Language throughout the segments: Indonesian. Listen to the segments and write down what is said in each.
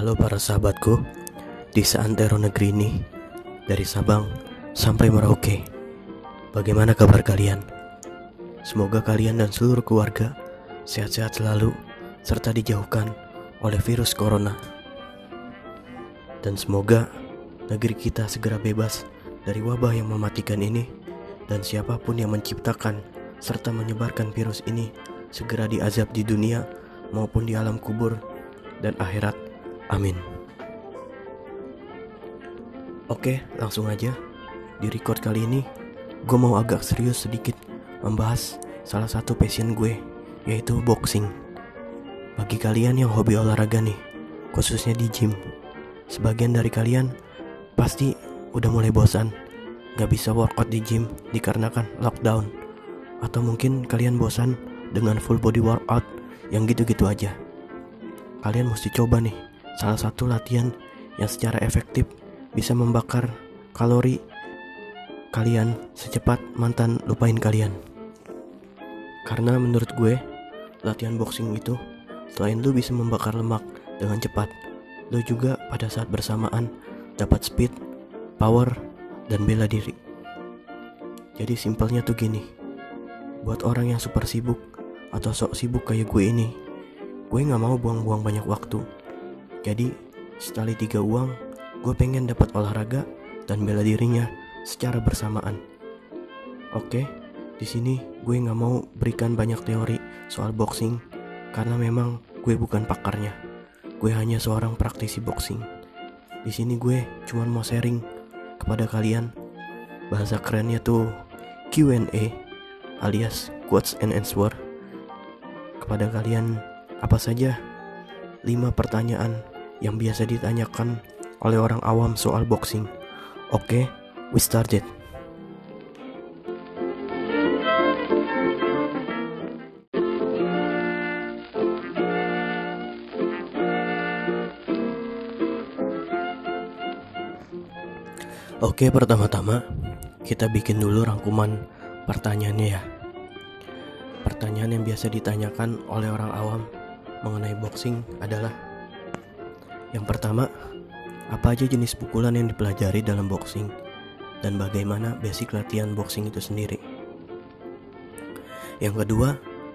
Halo para sahabatku Di seantero negeri ini Dari Sabang sampai Merauke Bagaimana kabar kalian? Semoga kalian dan seluruh keluarga Sehat-sehat selalu Serta dijauhkan oleh virus corona Dan semoga negeri kita segera bebas Dari wabah yang mematikan ini Dan siapa pun yang menciptakan Serta menyebarkan virus ini Segera diazab di dunia Maupun di alam kubur dan akhirat Amin. Oke, langsung aja. Di record kali ini, gue mau agak serius sedikit membahas salah satu passion gue, yaitu boxing. Bagi kalian yang hobi olahraga nih, khususnya di gym, sebagian dari kalian pasti udah mulai bosan gak bisa workout di gym dikarenakan lockdown. Atau mungkin kalian bosan dengan full body workout yang gitu-gitu aja. Kalian mesti coba nih salah satu latihan yang secara efektif bisa membakar kalori kalian secepat mantan lupain kalian. Karena menurut gue, latihan boxing itu selain lu bisa membakar lemak dengan cepat, lu juga pada saat bersamaan dapat speed, power, dan bela diri. Jadi simpelnya tuh gini, buat orang yang super sibuk atau sok sibuk kayak gue ini, gue gak mau buang-buang banyak waktu jadi, setelah tiga uang, gue pengen dapat olahraga dan bela dirinya secara bersamaan. Oke, di sini gue nggak mau berikan banyak teori soal boxing karena memang gue bukan pakarnya. Gue hanya seorang praktisi boxing. Di sini gue cuma mau sharing kepada kalian bahasa kerennya tuh Q&A alias quotes and answer kepada kalian apa saja 5 pertanyaan yang biasa ditanyakan oleh orang awam soal boxing. Oke, okay, we started. Oke, pertama-tama kita bikin dulu rangkuman pertanyaannya ya. Pertanyaan yang biasa ditanyakan oleh orang awam mengenai boxing adalah yang pertama, apa aja jenis pukulan yang dipelajari dalam boxing dan bagaimana basic latihan boxing itu sendiri. Yang kedua,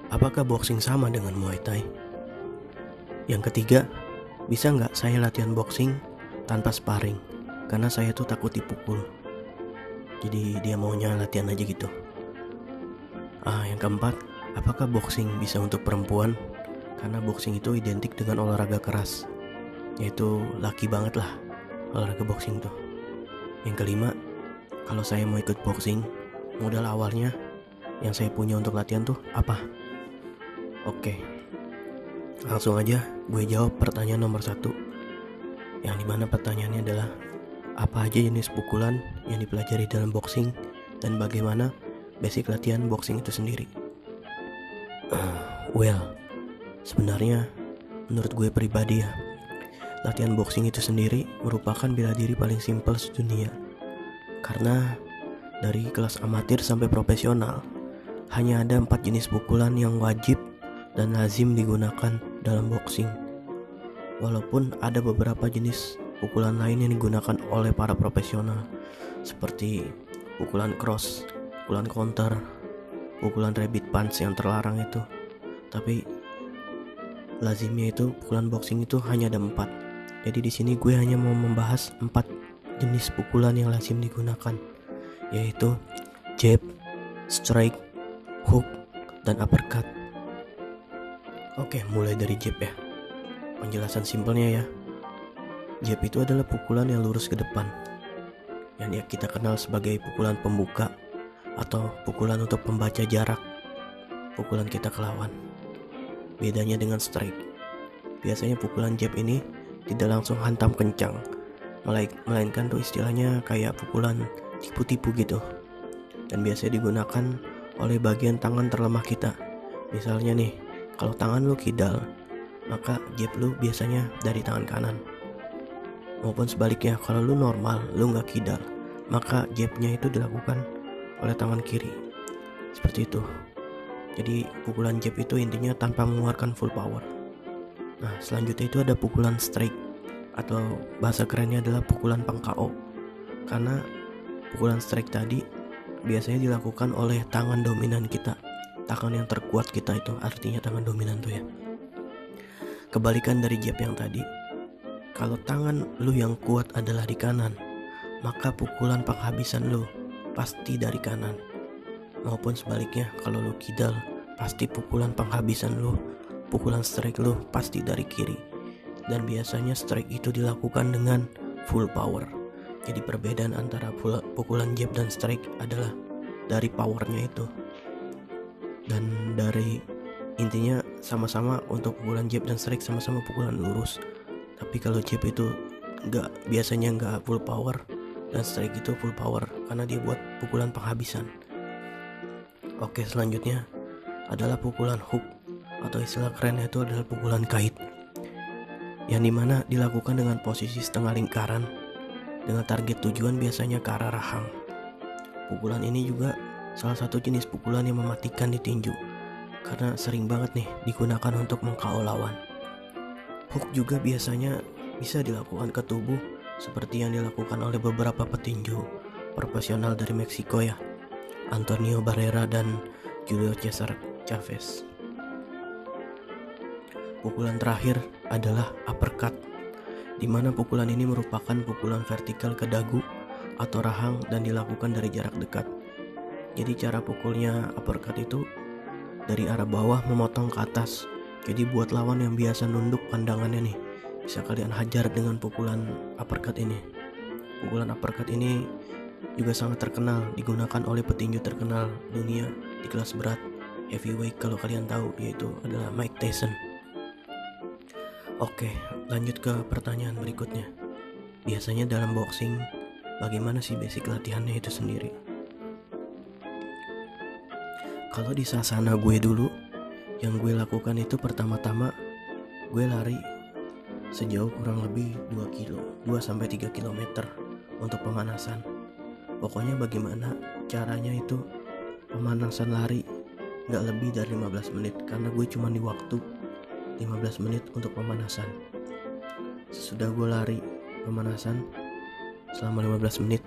apakah boxing sama dengan Muay Thai? Yang ketiga, bisa nggak saya latihan boxing tanpa sparring? Karena saya tuh takut dipukul. Jadi dia maunya latihan aja gitu. Ah, yang keempat, apakah boxing bisa untuk perempuan? Karena boxing itu identik dengan olahraga keras yaitu laki banget lah olahraga boxing tuh. Yang kelima kalau saya mau ikut boxing modal awalnya yang saya punya untuk latihan tuh apa? Oke langsung aja gue jawab pertanyaan nomor satu. Yang di mana pertanyaannya adalah apa aja jenis pukulan yang dipelajari dalam boxing dan bagaimana basic latihan boxing itu sendiri? Well sebenarnya menurut gue pribadi ya Latihan boxing itu sendiri merupakan bela diri paling simpel sedunia. Karena dari kelas amatir sampai profesional, hanya ada empat jenis pukulan yang wajib dan lazim digunakan dalam boxing. Walaupun ada beberapa jenis pukulan lain yang digunakan oleh para profesional, seperti pukulan cross, pukulan counter, pukulan rabbit punch yang terlarang itu. Tapi lazimnya itu pukulan boxing itu hanya ada empat jadi di sini gue hanya mau membahas empat jenis pukulan yang lazim digunakan, yaitu jab, strike, hook, dan uppercut. Oke, mulai dari jab ya. Penjelasan simpelnya ya. Jab itu adalah pukulan yang lurus ke depan. Yang kita kenal sebagai pukulan pembuka atau pukulan untuk pembaca jarak. Pukulan kita ke lawan. Bedanya dengan strike. Biasanya pukulan jab ini tidak langsung hantam kencang. Melainkan tuh istilahnya kayak pukulan tipu-tipu gitu. Dan biasa digunakan oleh bagian tangan terlemah kita. Misalnya nih kalau tangan lu kidal maka jab lu biasanya dari tangan kanan. Maupun sebaliknya kalau lu normal lu nggak kidal maka jabnya itu dilakukan oleh tangan kiri. Seperti itu. Jadi pukulan jab itu intinya tanpa mengeluarkan full power Nah, selanjutnya itu ada pukulan strike. atau bahasa kerennya adalah pukulan pang KO karena pukulan strike tadi biasanya dilakukan oleh tangan dominan kita tangan yang terkuat kita itu artinya tangan dominan tuh ya kebalikan dari jab yang tadi kalau tangan lu yang kuat adalah di kanan maka pukulan penghabisan lu pasti dari kanan maupun sebaliknya kalau lu kidal pasti pukulan penghabisan lu pukulan strike lu pasti dari kiri dan biasanya strike itu dilakukan dengan full power. Jadi perbedaan antara pukulan jab dan strike adalah dari powernya itu. Dan dari intinya sama-sama untuk pukulan jab dan strike sama-sama pukulan lurus. Tapi kalau jab itu nggak biasanya nggak full power dan strike itu full power karena dia buat pukulan penghabisan. Oke selanjutnya adalah pukulan hook atau istilah kerennya itu adalah pukulan kait yang di mana dilakukan dengan posisi setengah lingkaran dengan target tujuan biasanya ke arah rahang. Pukulan ini juga salah satu jenis pukulan yang mematikan di tinju karena sering banget nih digunakan untuk mengkao lawan. Hook juga biasanya bisa dilakukan ke tubuh seperti yang dilakukan oleh beberapa petinju profesional dari Meksiko ya, Antonio Barrera dan Julio Cesar Chavez. Pukulan terakhir adalah uppercut, di mana pukulan ini merupakan pukulan vertikal ke dagu atau rahang dan dilakukan dari jarak dekat. Jadi cara pukulnya uppercut itu dari arah bawah memotong ke atas. Jadi buat lawan yang biasa nunduk pandangannya nih, bisa kalian hajar dengan pukulan uppercut ini. Pukulan uppercut ini juga sangat terkenal digunakan oleh petinju terkenal dunia di kelas berat heavyweight kalau kalian tahu yaitu adalah Mike Tyson. Oke, lanjut ke pertanyaan berikutnya. Biasanya dalam boxing, bagaimana sih basic latihannya itu sendiri? Kalau di sasana gue dulu, yang gue lakukan itu pertama-tama gue lari sejauh kurang lebih 2 kilo, 2 sampai 3 km untuk pemanasan. Pokoknya bagaimana caranya itu pemanasan lari nggak lebih dari 15 menit karena gue cuma di waktu 15 menit untuk pemanasan. Sesudah gue lari pemanasan selama 15 menit,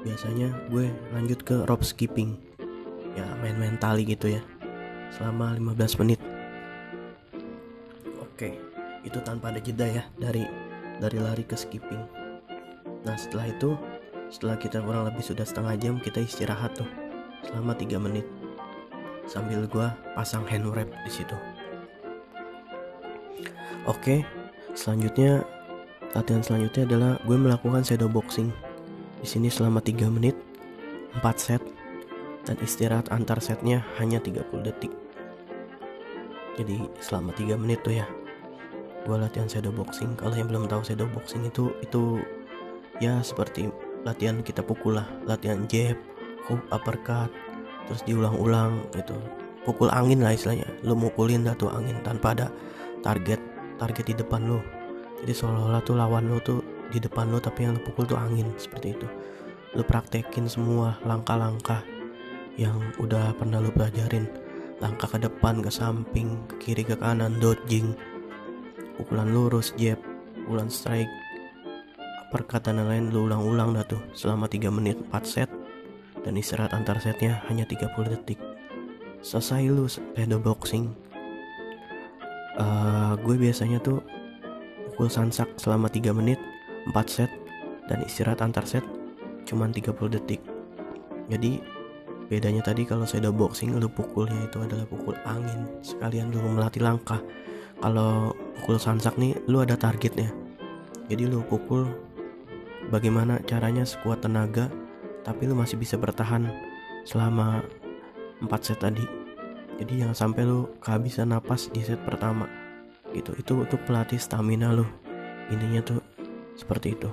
biasanya gue lanjut ke rope skipping. Ya main-main tali gitu ya. Selama 15 menit. Oke, itu tanpa ada jeda ya dari dari lari ke skipping. Nah, setelah itu setelah kita kurang lebih sudah setengah jam kita istirahat tuh selama 3 menit sambil gue pasang hand wrap di situ. Oke, selanjutnya latihan selanjutnya adalah gue melakukan shadow boxing. Di sini selama 3 menit, 4 set, dan istirahat antar setnya hanya 30 detik. Jadi selama 3 menit tuh ya, gue latihan shadow boxing. Kalau yang belum tahu shadow boxing itu itu ya seperti latihan kita pukul lah, latihan jab, hook, uppercut, terus diulang-ulang gitu. Pukul angin lah istilahnya. Lu mukulin tuh angin tanpa ada target target di depan lo jadi seolah-olah tuh lawan lo tuh di depan lo tapi yang lo pukul tuh angin seperti itu. Lo praktekin semua langkah-langkah yang udah pernah lo pelajarin. Langkah ke depan ke samping ke kiri ke kanan dodging. Pukulan lurus jab pukulan strike perkataan lain lo ulang-ulang dah tuh selama 3 menit 4 set. Dan istirahat antar setnya hanya 30 detik. Selesai lu pedo boxing uh, gue biasanya tuh pukul sansak selama 3 menit 4 set dan istirahat antar set cuman 30 detik. Jadi bedanya tadi kalau saya udah boxing lu pukulnya itu adalah pukul angin. Sekalian lu melatih langkah. Kalau pukul sansak nih lu ada targetnya. Jadi lu pukul bagaimana caranya sekuat tenaga tapi lu masih bisa bertahan selama 4 set tadi jadi jangan sampai lu kehabisan napas di set pertama gitu. Itu untuk pelatih stamina lu. Intinya tuh seperti itu.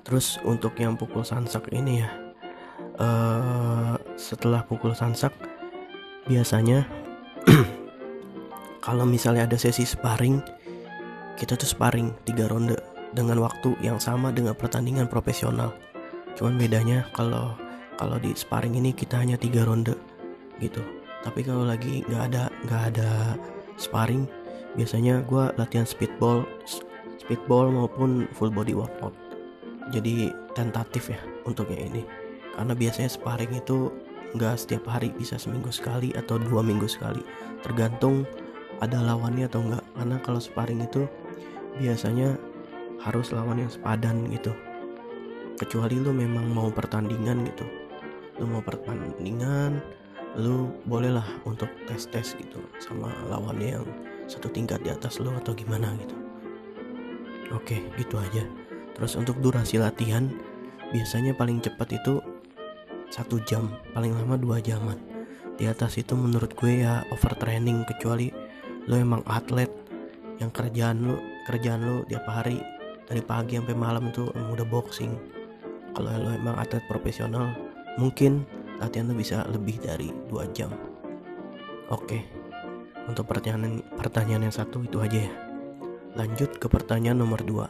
Terus untuk yang pukul sansak ini ya uh, setelah pukul sansak biasanya kalau misalnya ada sesi sparring kita tuh sparring tiga ronde dengan waktu yang sama dengan pertandingan profesional. Cuman bedanya kalau kalau di sparring ini kita hanya tiga ronde gitu. Tapi kalau lagi nggak ada nggak ada sparring biasanya gue latihan speedball speedball maupun full body workout. Jadi tentatif ya untuk yang ini. Karena biasanya sparring itu nggak setiap hari bisa seminggu sekali atau dua minggu sekali. Tergantung ada lawannya atau enggak karena kalau sparring itu biasanya harus lawan yang sepadan gitu. Kecuali lu memang mau pertandingan gitu. Lu mau pertandingan lu bolehlah untuk tes tes gitu sama lawannya yang satu tingkat di atas lu atau gimana gitu. Oke gitu aja. Terus untuk durasi latihan biasanya paling cepat itu satu jam paling lama dua jaman. Di atas itu menurut gue ya overtraining kecuali lo emang atlet yang kerjaan lo kerjaan lo tiap hari dari pagi sampai malam itu udah boxing. Kalau lo emang atlet profesional mungkin latihan lo bisa lebih dari dua jam. Oke untuk pertanyaan pertanyaan yang satu itu aja ya. Lanjut ke pertanyaan nomor dua.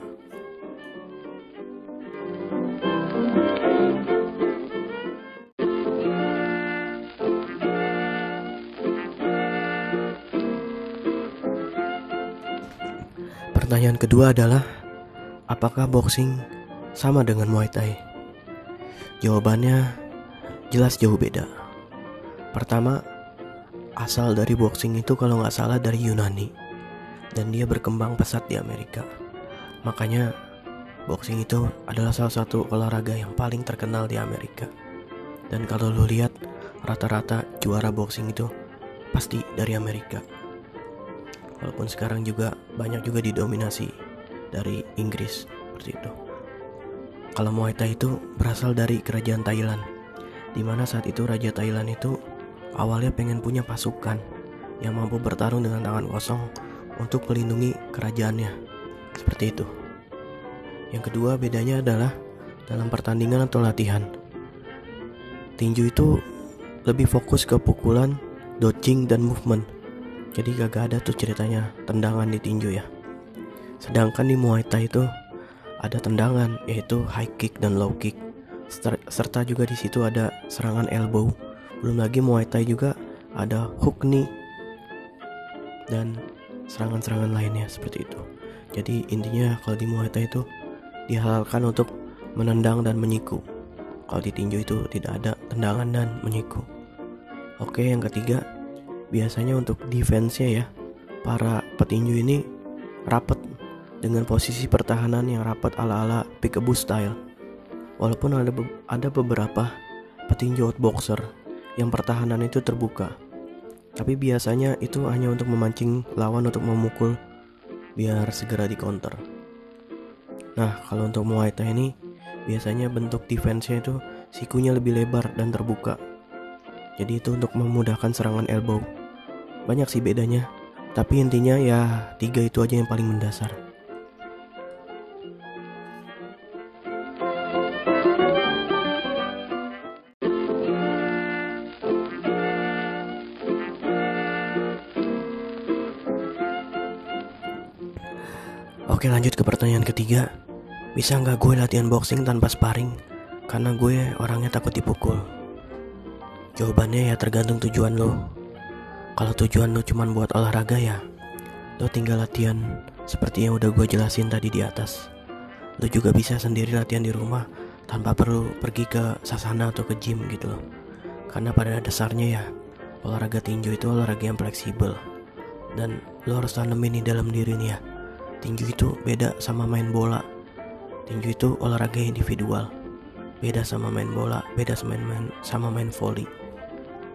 Pertanyaan kedua adalah apakah boxing sama dengan Muay Thai? Jawabannya jelas jauh beda. Pertama, asal dari boxing itu kalau nggak salah dari Yunani dan dia berkembang pesat di Amerika. Makanya boxing itu adalah salah satu olahraga yang paling terkenal di Amerika. Dan kalau lo lihat rata-rata juara boxing itu pasti dari Amerika walaupun sekarang juga banyak juga didominasi dari Inggris seperti itu. Kalau Muay Thai itu berasal dari kerajaan Thailand, di mana saat itu Raja Thailand itu awalnya pengen punya pasukan yang mampu bertarung dengan tangan kosong untuk melindungi kerajaannya. Seperti itu. Yang kedua bedanya adalah dalam pertandingan atau latihan. Tinju itu lebih fokus ke pukulan, dodging, dan movement jadi gak ada tuh ceritanya tendangan di tinju ya. Sedangkan di Muay Thai itu ada tendangan yaitu high kick dan low kick. Serta juga di situ ada serangan elbow. Belum lagi Muay Thai juga ada hook knee dan serangan-serangan lainnya seperti itu. Jadi intinya kalau di Muay Thai itu dihalalkan untuk menendang dan menyiku. Kalau di tinju itu tidak ada tendangan dan menyiku. Oke, yang ketiga biasanya untuk defense-nya ya para petinju ini rapat dengan posisi pertahanan yang rapat ala-ala peekaboo style. Walaupun ada be ada beberapa petinju outboxer yang pertahanan itu terbuka. Tapi biasanya itu hanya untuk memancing lawan untuk memukul biar segera di counter. Nah, kalau untuk Muay Thai ini biasanya bentuk defense-nya itu sikunya lebih lebar dan terbuka. Jadi itu untuk memudahkan serangan elbow. Banyak sih bedanya, tapi intinya ya tiga itu aja yang paling mendasar. Lanjut ke pertanyaan ketiga Bisa nggak gue latihan boxing tanpa sparring? Karena gue orangnya takut dipukul Jawabannya ya tergantung tujuan lo kalau tujuan lu cuma buat olahraga ya, lo tinggal latihan seperti yang udah gue jelasin tadi di atas. Lo juga bisa sendiri latihan di rumah tanpa perlu pergi ke sasana atau ke gym gitu loh. Karena pada dasarnya ya, olahraga tinju itu olahraga yang fleksibel. Dan lo harus tanemin di dalam diri nih ya. Tinju itu beda sama main bola. Tinju itu olahraga individual. Beda sama main bola, beda sama main, sama main volley.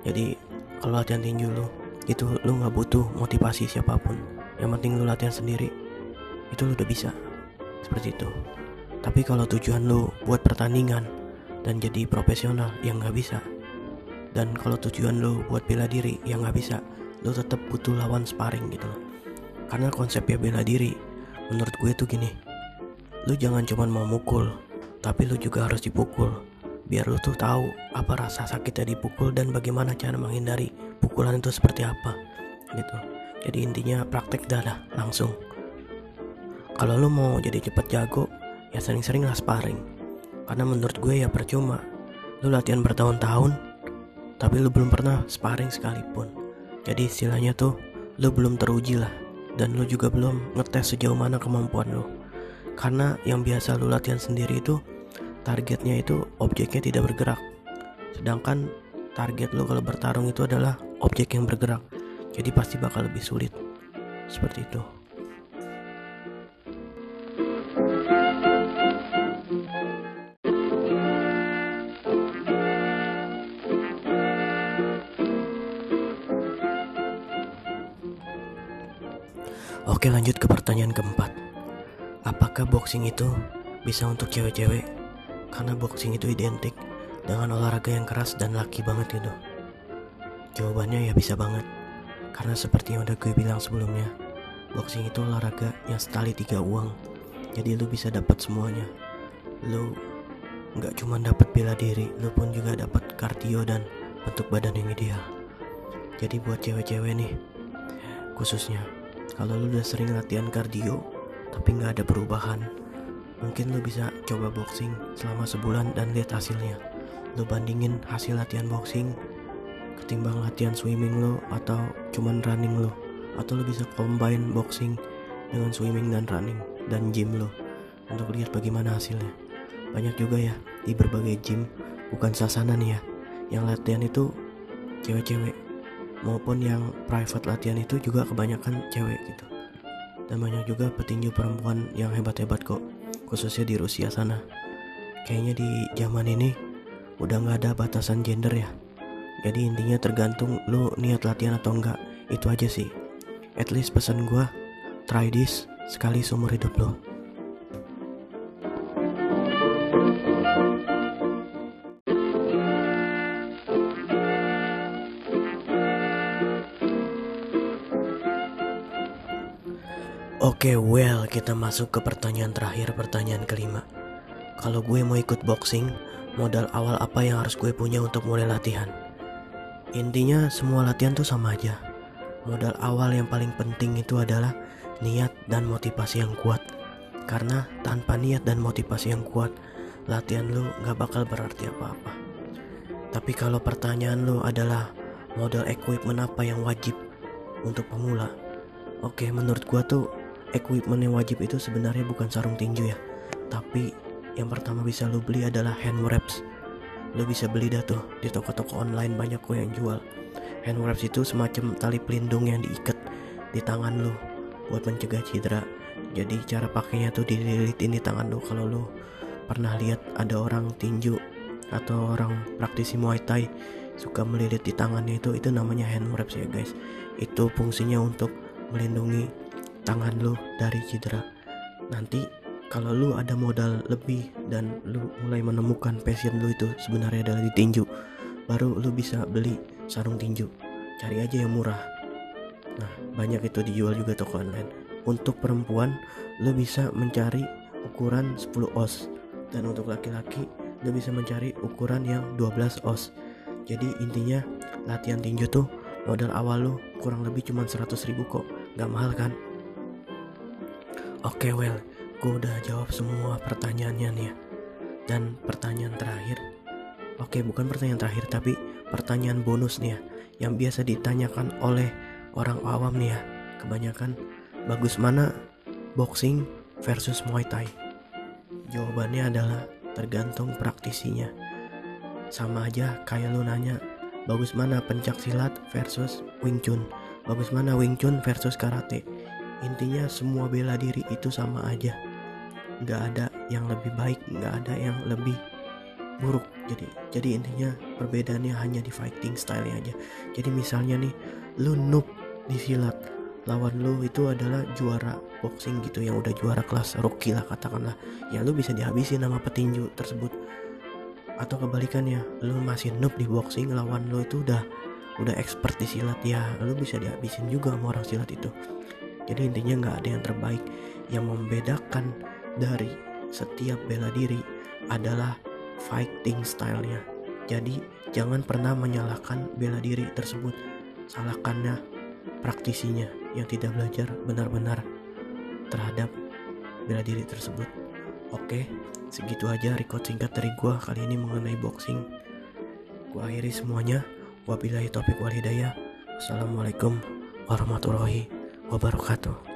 Jadi kalau latihan tinju lo itu lu nggak butuh motivasi siapa pun. Yang penting lu latihan sendiri. Itu lu udah bisa. Seperti itu. Tapi kalau tujuan lu buat pertandingan dan jadi profesional yang nggak bisa. Dan kalau tujuan lu buat bela diri yang nggak bisa. Lu tetap butuh lawan sparring gitu loh. Karena konsepnya bela diri menurut gue tuh gini lu jangan cuma mau mukul tapi lu juga harus dipukul. Biar lu tuh tahu apa rasa sakitnya dipukul dan bagaimana cara menghindari pukulan itu seperti apa gitu. Jadi intinya praktek dah langsung. Kalau lu mau jadi cepet jago ya sering-sering lah sparring. Karena menurut gue ya percuma lu latihan bertahun-tahun tapi lu belum pernah sparring sekalipun. Jadi istilahnya tuh lu belum teruji lah dan lu juga belum ngetes sejauh mana kemampuan lu. Karena yang biasa lu latihan sendiri itu targetnya itu objeknya tidak bergerak. Sedangkan target lu kalau bertarung itu adalah objek yang bergerak. Jadi pasti bakal lebih sulit. Seperti itu Oke lanjut ke pertanyaan keempat. Apakah boxing itu bisa untuk cewek-cewek? Karena boxing itu identik dengan olahraga yang keras dan laki banget gitu. Jawabannya ya bisa banget. Karena seperti yang udah gue bilang sebelumnya Boxing itu olahraga yang setali tiga uang. Jadi lu bisa dapat semuanya. Lu nggak cuma dapat bela diri Lu pun juga dapat kardio dan bentuk badan yang ideal. Jadi buat cewek-cewek nih Khususnya kalau lu udah sering latihan kardio tapi nggak ada perubahan, mungkin lu bisa coba boxing selama sebulan dan lihat hasilnya. Lu bandingin hasil latihan boxing ketimbang latihan swimming lo atau cuman running lo atau lu bisa combine boxing dengan swimming dan running dan gym lo untuk lihat bagaimana hasilnya. Banyak juga ya di berbagai gym bukan sasana nih ya yang latihan itu cewek-cewek maupun yang private latihan itu juga kebanyakan cewek gitu. Dan banyak juga petinju perempuan yang hebat-hebat kok khususnya di Rusia sana. Kayaknya di zaman ini udah nggak ada batasan gender ya. Jadi intinya tergantung lu niat latihan atau enggak itu aja sih. At least pesan gua try this sekali seumur hidup lo Oke, well, kita masuk ke pertanyaan terakhir, pertanyaan kelima. Kalau gue mau ikut boxing, modal awal apa yang harus gue punya untuk mulai latihan? Intinya semua latihan tuh sama aja. Modal awal yang paling penting itu adalah niat dan motivasi yang kuat. Karena tanpa niat dan motivasi yang kuat, latihan lu gak bakal berarti apa-apa. Tapi kalau pertanyaan lu adalah modal equipment apa yang wajib untuk pemula, oke menurut gua tuh equipment yang wajib itu sebenarnya bukan sarung tinju ya. Tapi yang pertama bisa lo beli adalah hand wraps. Lo bisa beli dah tuh di toko-toko online banyak kok yang jual. Hand wraps itu semacam tali pelindung yang diikat di tangan lo buat mencegah cedera. Jadi cara pakainya tuh dililitin di tangan lo kalau lo pernah lihat ada orang tinju atau orang praktisi muay thai suka melilit di tangannya itu itu namanya hand wraps ya guys. Itu fungsinya untuk melindungi tangan lu dari cedera. Nanti kalau lu ada modal lebih dan lu mulai menemukan passion lu itu sebenarnya adalah di tinju baru lu bisa beli sarung tinju. Cari aja yang murah. Nah banyak itu dijual juga toko online. Untuk perempuan lu bisa mencari ukuran 10 os dan untuk laki-laki lu bisa mencari ukuran yang 12 os jadi intinya latihan tinju tuh modal awal lu kurang lebih cuma 100 ribu kok. Gak mahal kan Oke, okay, well, gue udah jawab semua pertanyaannya nih ya. Dan pertanyaan terakhir, oke okay, bukan pertanyaan terakhir tapi pertanyaan bonus nih ya, yang biasa ditanyakan oleh orang awam nih ya. Kebanyakan, bagus mana boxing versus muay thai? Jawabannya adalah tergantung praktisinya. Sama aja kayak lu nanya, bagus mana pencak silat versus Wing Chun? Bagus mana Wing Chun versus karate? Intinya semua bela diri itu sama aja. Nggak ada yang lebih baik nggak ada yang lebih buruk. Jadi jadi intinya perbedaannya hanya di fighting style aja. Jadi misalnya nih lu noob di silat. Lawan lu itu adalah juara boxing gitu yang udah juara kelas rookie lah katakanlah. Ya lu bisa dihabisin sama petinju tersebut. Atau kebalikannya lu masih noob di boxing lawan lu itu udah udah expert di silat. Ya lu bisa dihabisin juga sama orang silat itu jadi intinya nggak ada yang terbaik. Yang membedakan dari setiap bela diri adalah fighting stylenya. Jadi jangan pernah menyalahkan bela diri tersebut. Salahkannya praktisinya yang tidak belajar benar-benar terhadap bela diri tersebut. Oke segitu aja record singkat dari gua kali ini mengenai boxing. Gua akhiri semuanya. Wabillahi taufiq walhidayah assalamualaikum warahmatullahi wabarakatuh.